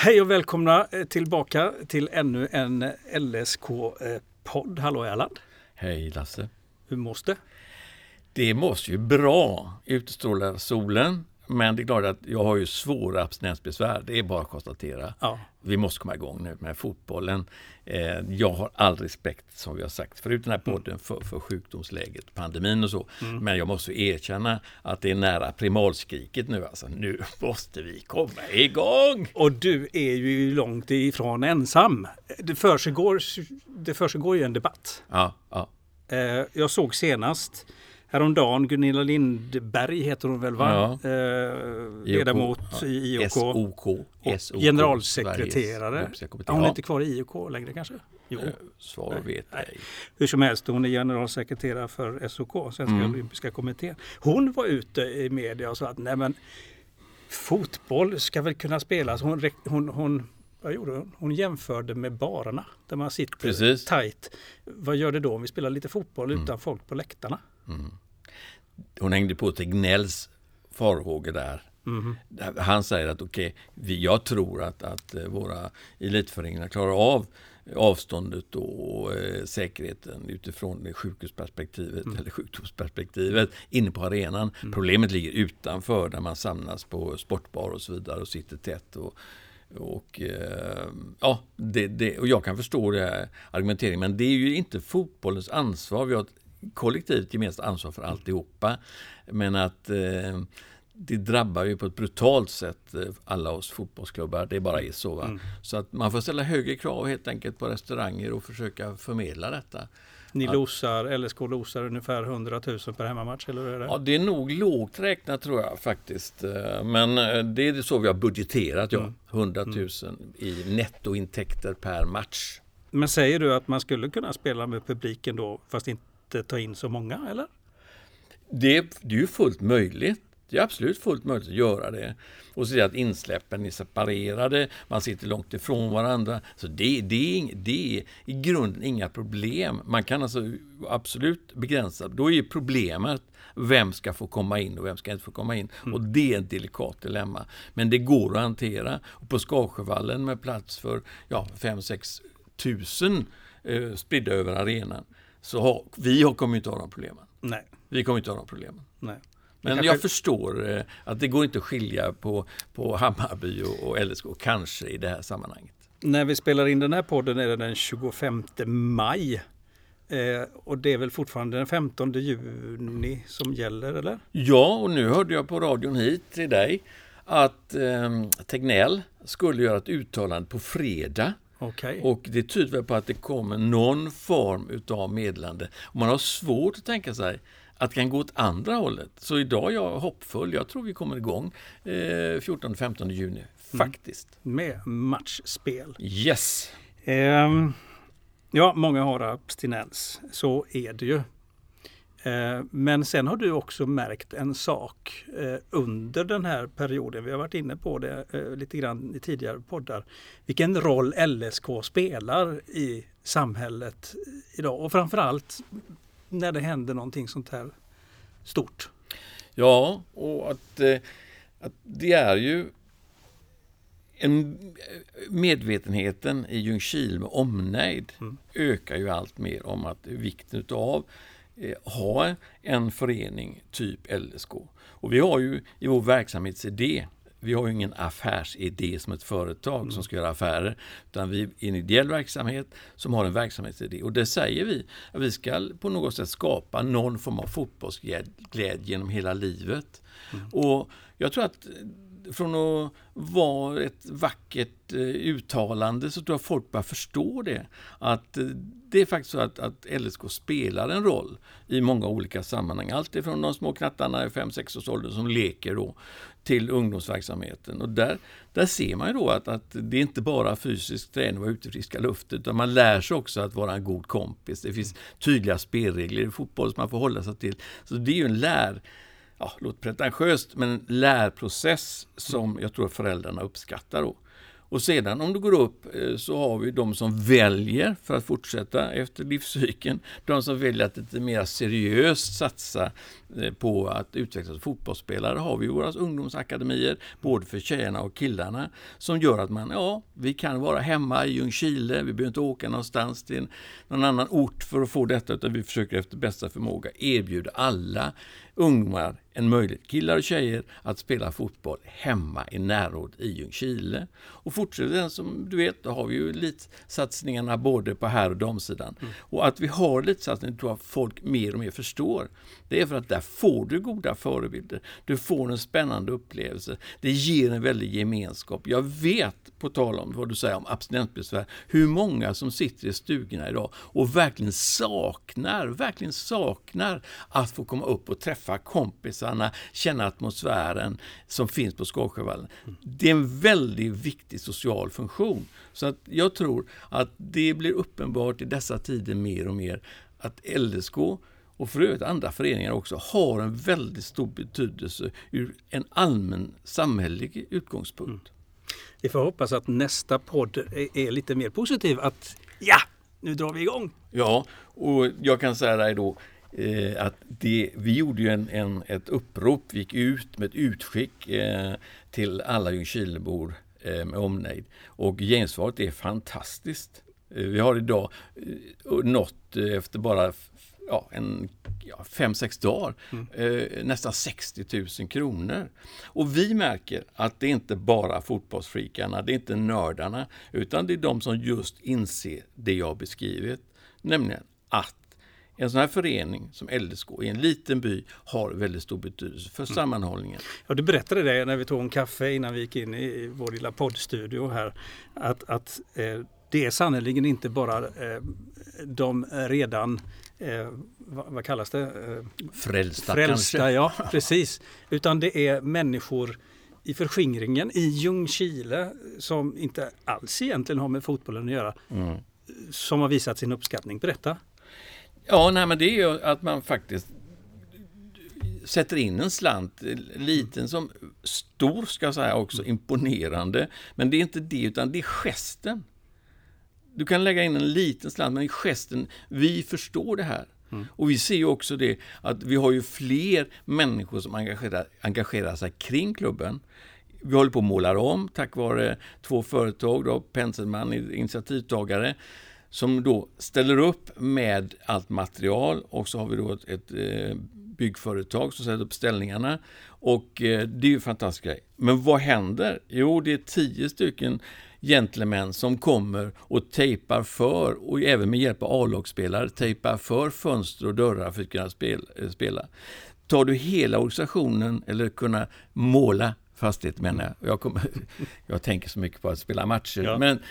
Hej och välkomna eh, tillbaka till ännu en LSK-podd. Hallå Erland! Hej Lasse! Hur mås det? Det måste ju bra. Utstrålar solen. Men det är klart att jag har ju svåra abstinensbesvär. Det är bara att konstatera. Ja. Vi måste komma igång nu med fotbollen. Eh, jag har all respekt, som vi har sagt förut den här podden, för, för sjukdomsläget, pandemin och så. Mm. Men jag måste erkänna att det är nära primalskriket nu. Alltså, nu måste vi komma igång! Och du är ju långt ifrån ensam. Det försiggår, det försiggår ju en debatt. Ja, ja. Eh, Jag såg senast häromdagen Gunilla Lindberg heter hon väl va? Ja. Eh, ledamot i IOK. SOK. Och SOK, generalsekreterare. Ja, hon är inte kvar i IOK längre kanske? Jo. Eh, Svar vet nej. ej. Hur som helst, hon är generalsekreterare för SOK, Svenska Mm. Olympiska Kommittén. Hon var ute i media och sa att nej men fotboll ska väl kunna spelas. Hon, hon, hon, vad gjorde hon? Hon jämförde med barerna där man sitter Precis. tight. Vad gör det då om vi spelar lite fotboll Mm. utan folk på läktarna? Hon hängde på Tegnells farhågor där. Mhm. Han säger att okej, vi jag tror att, att eh, våra elitföreningar klarar av avståndet och eh, säkerheten utifrån sjukhusperspektivet Mm. eller sjukdomsperspektivet inne på arenan. Problemet ligger utanför där man samlas på sportbar och så vidare och sitter tätt. Och, och, eh, ja, det, det, och jag kan förstå det här argumenteringen men det är ju inte fotbollens ansvar. Vi har ett kollektivt gemensamt ansvar för alltihopa. Men att eh, det drabbar ju på ett brutalt sätt eh, alla oss fotbollsklubbar. Det bara är så. Mm. Så att man får ställa högre krav helt enkelt på restauranger och försöka förmedla detta. Ni Ja. losar, LSK losar ungefär 100 000 per hemmamatch, eller hur är det? Ja, det är nog lågt räknat tror jag faktiskt. Eh, Men eh, det är så vi har budgeterat, ja. Mm. 100 000 i nettointäkter per match. Men säger du att man skulle kunna spela med publiken då, fast inte ta in så många, eller? Det, det är ju fullt möjligt. Det är absolut fullt möjligt att göra det. Och se att insläppen är separerade, man sitter långt ifrån varandra. Så det, det, är, det är i grunden inga problem. Man kan alltså absolut begränsa. Då är ju problemet vem ska få komma in och vem ska inte få komma in. Och det är ett delikat dilemma. Men det går att hantera. Och på Skarsjövallen med plats för ja, 5-6 tusen eh, spridda över arenan så har, vi har, kommer inte ha de problemen. Nej. Vi kommer inte ha de problemen. nej. Men kanske- jag förstår eh, att det går inte att skilja på, på Hammarby och, och LSK, kanske i det här sammanhanget. När vi spelar in den här podden är det den 25 maj. Eh, och det är väl fortfarande den 15 juni som gäller, eller? Ja, och nu hörde jag på radion hit till dig att eh, Tegnell skulle göra ett uttalande på fredag. Okej. Och det tyder väl på att det kommer någon form utav meddelande. Och man har svårt att tänka sig att det kan gå åt andra hållet. Så idag är jag hoppfull. Jag tror vi kommer igång eh, 14-15 juni, faktiskt. Med matchspel. Yes! Ehm, ja, många har abstinens. Så är det ju. Eh, Men sen har du också märkt en sak eh, under den här perioden. Vi har varit inne på det eh, lite grann i tidigare poddar. Vilken roll LSK spelar i samhället idag och framförallt när det händer någonting sånt här stort. Ja, och att, att det är ju en, medvetenheten i Ljungskile med omnejd Mm. ökar ju allt mer om att vikten av eh, ha en förening typ LSK. Och vi har ju i vår verksamhetsidé vi har ju ingen affärsidé som ett företag som ska göra affärer. Utan vi är en ideell verksamhet som har en verksamhetsidé. Och det säger vi att vi ska på något sätt skapa någon form av fotbollsglädje genom hela livet. Och jag tror att från att vara ett vackert eh, uttalande så tror jag folk börjar förstå det. Att eh, det är faktiskt så att, att LSK spelar en roll i många olika sammanhang. Allt ifrån de små knattarna i 5-6 års ålder som leker då till ungdomsverksamheten. Och där, där ser man ju då att, att det är inte bara fysisk träning och vara ute i friska luften utan man lär sig också att vara en god kompis. Det finns tydliga spelregler i fotboll som man får hålla sig till. Så det är ju en lär ja, låter pretentiöst, men en lärprocess som jag tror föräldrarna uppskattar. Då. Och sedan om du går upp eh, så har vi de som väljer för att fortsätta efter livscykeln. De som väljer att lite mer seriöst satsa på att utvecklas fotbollsspelare har vi våra ungdomsakademier, både för tjejerna och killarna, som gör att man, ja, vi kan vara hemma i Ljungskile, vi behöver inte åka någonstans till någon annan ort för att få detta, utan vi försöker efter bästa förmåga erbjuda alla ungdomar en möjlighet, killar och tjejer, att spela fotboll hemma i närråd i Ljungskile. Och fortsätter den som du vet, då har vi ju elitsatsningarna både på herr och damsidan. Mm. Och att vi har elitsatsningar tror jag folk mer och mer förstår. Det är för att där får du goda förebilder. Du får en spännande upplevelse. Det ger en väldig gemenskap. Jag vet, på tal om vad du säger om abstinensbesvär, hur många som sitter i stugorna idag och verkligen saknar, verkligen saknar att få komma upp och träffa kompisarna, känna atmosfären som finns på Skarsjövallen. Det är en väldigt viktig social funktion. Så att jag tror att det blir uppenbart i dessa tider mer och mer att LSK och för övrigt andra föreningar också, har en väldigt stor betydelse ur en allmän samhällelig utgångspunkt. Mm. Vi får hoppas att nästa podd är lite mer positiv. Att ja, nu drar vi igång! Ja, och jag kan säga dig då eh, att det, vi gjorde ju en, en, ett upprop, vi gick ut med ett utskick eh, till alla Ljungskilebor eh, med omnejd. Och gensvaret är fantastiskt. Eh, vi har idag eh, nått efter bara ja, en, ja, fem, sex dagar, mm. eh, nästan 60 000 kronor. Och vi märker att det är inte bara fotbollsfreakarna, det är inte nördarna, utan det är de som just inser det jag beskrivit, nämligen att en sån här förening som LSK i en liten by har väldigt stor betydelse för mm. sammanhållningen. Ja, du berättade det när vi tog en kaffe innan vi gick in i vår lilla poddstudio här. Att, att eh, det är sannerligen inte bara eh, de redan eh, vad, vad, kallas det? Eh, frälsta, Frälsta kanske? ja precis. Utan det är människor i förskingringen i Ljungskile som inte alls egentligen har med fotbollen att göra. Mm. Som har visat sin uppskattning. Berätta! Ja, nej, men det är ju att man faktiskt sätter in en slant, liten som stor ska jag säga också, imponerande. Men det är inte det, utan det är gesten. Du kan lägga in en liten slant, men i gesten, vi förstår det här. Mm. Och vi ser ju också det att vi har ju fler människor som engagerar, engagerar sig kring klubben. Vi håller på att måla om tack vare två företag, då, Penselman, initiativtagare, som då ställer upp med allt material och så har vi då ett, ett eh, byggföretag som sätter upp ställningarna. Och eh, det är ju fantastiskt grej. Men vad händer? Jo, det är tio stycken gentlemän som kommer och tejpar för, och även med hjälp av A-lagsspelare, tejpar för fönster och dörrar för att kunna eh, spela. Tar du hela organisationen, eller kunna måla fastighet menar jag. Jag, kommer, jag tänker så mycket på att spela matcher. Ja. Men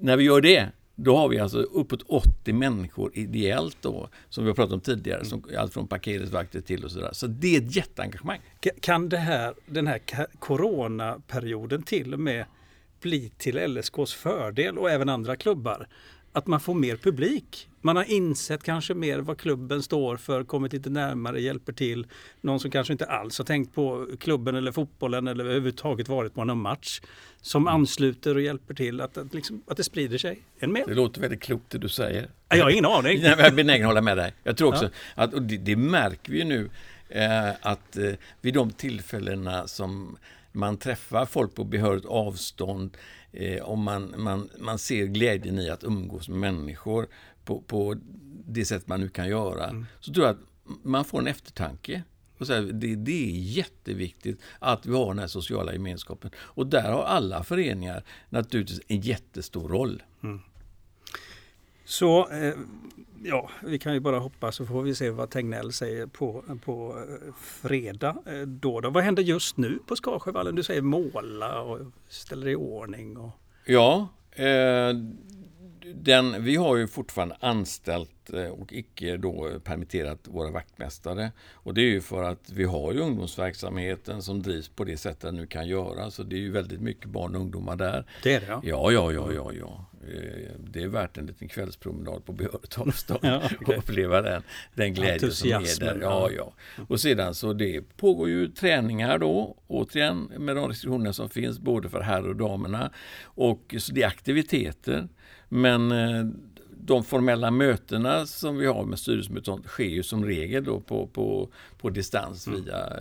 när vi gör det, då har vi alltså uppåt 80 människor ideellt då, som vi har pratat om tidigare, som, allt från parkeringsvakter till och sådär. Så det är ett jätteengagemang. Kan det här, den här coronaperioden till och med bli till LSKs fördel och även andra klubbar. Att man får mer publik. Man har insett kanske mer vad klubben står för, kommit lite närmare, hjälper till. Någon som kanske inte alls har tänkt på klubben eller fotbollen eller överhuvudtaget varit på någon match. Som mm. ansluter och hjälper till att, att, liksom, att det sprider sig än mer. Det låter väldigt klokt det du säger. Jag har ingen aning. Jag är benägen att hålla med dig. Jag tror också ja. att, och det, det märker vi ju nu, eh, att eh, vid de tillfällena som man träffar folk på behörigt avstånd eh, och man, man, man ser glädjen i att umgås med människor på, på det sätt man nu kan göra. Mm. Så tror jag att man får en eftertanke. Och så här, det, det, är jätteviktigt att vi har den här sociala gemenskapen. Och där har alla föreningar naturligtvis en jättestor roll. Mm. Så eh, ja, vi kan ju bara hoppas så får vi se vad Tegnell säger på, på eh, fredag. Eh, då, då. Vad händer just nu på Skarsjövallen? Du säger måla och ställer i ordning. Och... Ja, eh, den, vi har ju fortfarande anställt eh, och icke då permitterat våra vaktmästare. Och det är ju för att vi har ju ungdomsverksamheten som drivs på det sättet den nu kan göra. Så det är ju väldigt mycket barn och ungdomar där. Det är det ja. Ja, ja, ja, ja, ja. Eh, det är värt en liten kvällspromenad på behörigt avstånd ja, okay. och uppleva den, den glädje som är där. Ja, ja. Och sedan så det pågår ju träningar då, återigen med de restriktioner som finns både för herr och damerna. Och så det är aktiviteter. Men eh, de formella mötena som vi har med styrelsemöten sker ju som regel då på, på, på distans mm. via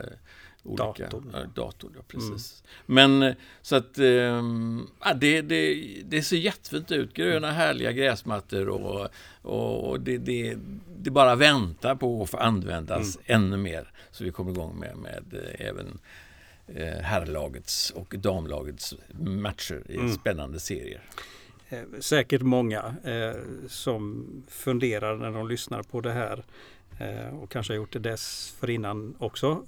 olika datorn. Ja, dator, ja, precis. Mm. Men så att ähm, det, det, det ser jättefint ut. Gröna härliga gräsmattor och, och det, det, det bara väntar på att få användas mm. ännu mer. Så vi kommer igång med, med eh, även eh, herrlagets och damlagets matcher i mm. spännande serier. Eh, säkert många eh, som funderar när de lyssnar på det här eh, och kanske har gjort det dessförinnan också.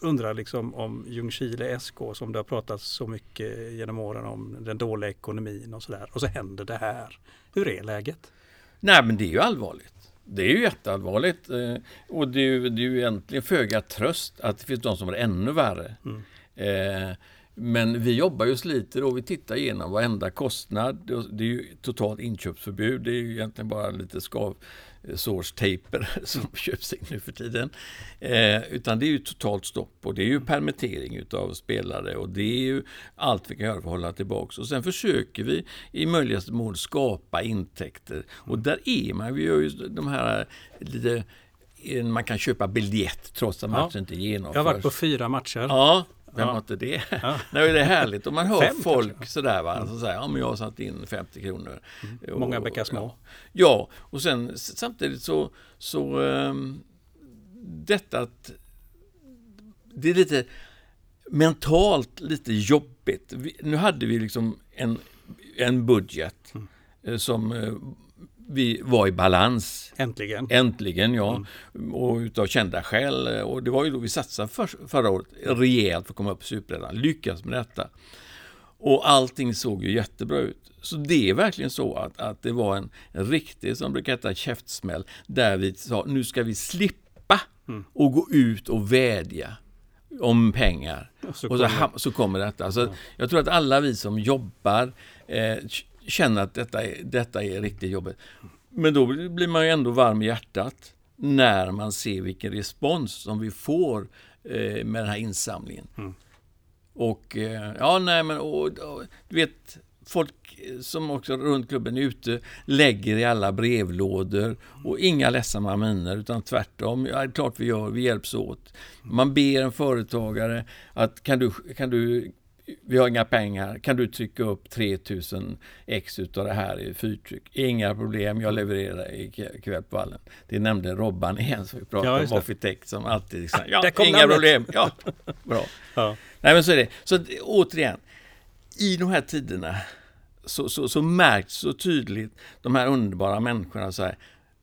Undrar liksom om Ljungskile SK som det har pratats så mycket genom åren om den dåliga ekonomin och sådär. Och så händer det här. Hur är läget? Nej men det är ju allvarligt. Det är ju jätteallvarligt. Eh, och det är ju, det är ju egentligen föga tröst att det finns de som är ännu värre. Mm. Eh, men vi jobbar ju sliter och vi tittar igenom varenda kostnad. Det är ju totalt inköpsförbud. Det är ju egentligen bara lite skav sårstejper som köps in nu för tiden. Eh, utan det är ju totalt stopp och det är ju permittering utav spelare och det är ju allt vi kan göra för att hålla tillbaks. Och sen försöker vi i möjligaste mån skapa intäkter. Och där är man, vi gör ju de här lite man kan köpa biljett trots att matchen ja. inte genomförs. Jag har varit på fyra matcher. Ja, vem har inte det? Ja. Nej, det är härligt. Och man hör Fem, folk kanske. sådär va, mm. som säger ja, men jag har satt in 50 kronor. Mm. Många bäckar små. Ja. ja, och sen samtidigt så, så um, detta att det är lite mentalt lite jobbigt. Vi, nu hade vi liksom en, en budget mm. Eh, som eh, vi var i balans. Äntligen. Äntligen, ja. Mm. Och utav kända skäl. Och det var ju då vi satsade för, förra året rejält för att komma upp i Superettan. Lyckas med detta. Och allting såg ju jättebra ut. Så det är verkligen så att, att det var en, riktig, som brukar heta, käftsmäll. Där vi sa, nu ska vi slippa mm. och gå ut och vädja om pengar. Och så, och så, så kommer detta. Så ja. Jag tror att alla vi som jobbar eh, känner att detta är, detta är riktigt jobbigt. Men då blir man ju ändå varm i hjärtat när man ser vilken respons som vi får eh, med den här insamlingen. Mm. Och eh, ja, nej men och, och, du vet folk som också runt klubben är ute lägger i alla brevlådor och inga ledsamma miner utan tvärtom. Ja, det är klart vi gör, vi hjälps åt. Man ber en företagare att kan du, kan du vi har inga pengar, kan du trycka upp 3000 ex utav det här i fyrtryck? Inga problem, jag levererar ikväll på vallen. Det nämnde Robban igen som vi pratade ja, om, Offitech som alltid liksom, ja, inga namnet. problem. Ja, bra. Ja. Nej men så är det. Så återigen, i de här tiderna så, så, så märks så tydligt de här underbara människorna så här,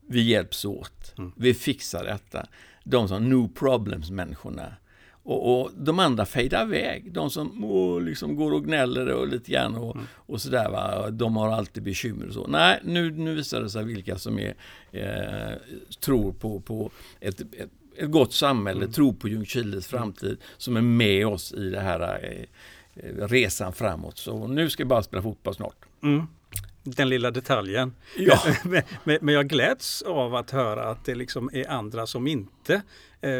vi hjälps åt, mm. vi fixar detta. De som no problems-människorna och, och, de andra fejdar iväg. De som oh, liksom går och gnäller och lite grann och, mm. och sådär. Va? De har alltid bekymmer och så. Nej, nu, nu visar det sig vilka som är, eh, tror på, på ett, ett, ett gott samhälle, mm. tror på Ljungskiles framtid, som är med oss i det här eh, resan framåt. Så nu ska vi bara spela fotboll snart. Mm den lilla detaljen. Ja. men, men, jag gläds av att höra att det liksom är andra som inte eh,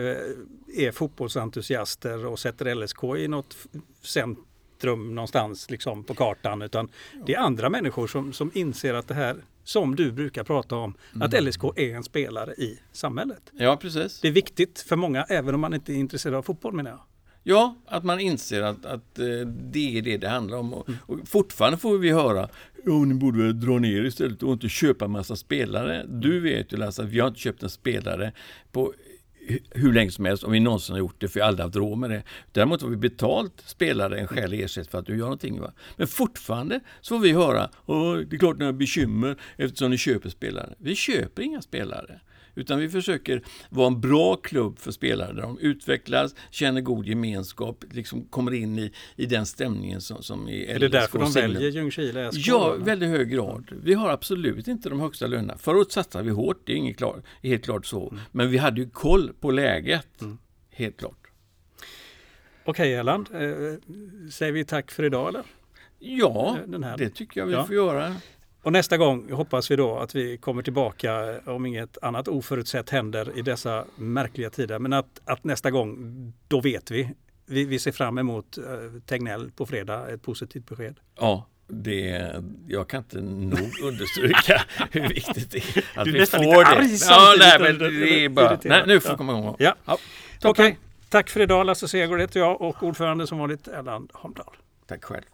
är fotbollsentusiaster och sätter LSK i något centrum någonstans liksom på kartan. Utan det är andra människor som, som inser att det här som du brukar prata om, mm. att LSK är en spelare i samhället. Ja, precis. Det är viktigt för många, även om man inte är intresserad av fotboll menar jag. Ja, att man inser att, att eh, det är det det handlar om. Och, och fortfarande får vi höra Jo, ni borde väl dra ner istället och inte köpa massa spelare. Du vet ju Lasse att vi har inte köpt en spelare på hur länge som helst, om vi någonsin har gjort det, för vi har aldrig haft råd med det. Däremot har vi betalt spelare en skälig ersättning för att du gör någonting. Va? Men fortfarande så får vi höra, det är klart ni har bekymmer eftersom ni köper spelare. Vi köper inga spelare. Utan vi försöker vara en bra klubb för spelare där de utvecklas, känner god gemenskap, liksom kommer in i, i den stämningen som, som är Är det därför de väljer Ljungskile SK? Ja, i väldigt hög grad. Vi har absolut inte de högsta lönerna. Året satsade vi hårt, det är inget klar, helt klart så. Mm. Men vi hade ju koll på läget, mm. helt klart. Okej Erland, eh, säger vi tack för idag eller? Ja, det tycker jag vi ja. får göra. Och nästa gång hoppas vi då att vi kommer tillbaka om inget annat oförutsett händer i dessa märkliga tider. Men att, att nästa gång, då vet vi. Vi, vi ser fram emot eh, Tegnell på fredag, ett positivt besked. Ja, det, jag kan inte nog understryka hur viktigt det är att Du vi får det. Ja, nej, men det är bara, nej, nu får jag komma igång. Ja. Ja, Okej, toppen. tack för idag Lasse Segerstedt heter jag och ordförande som vanligt Erland Holmdahl. Tack själv.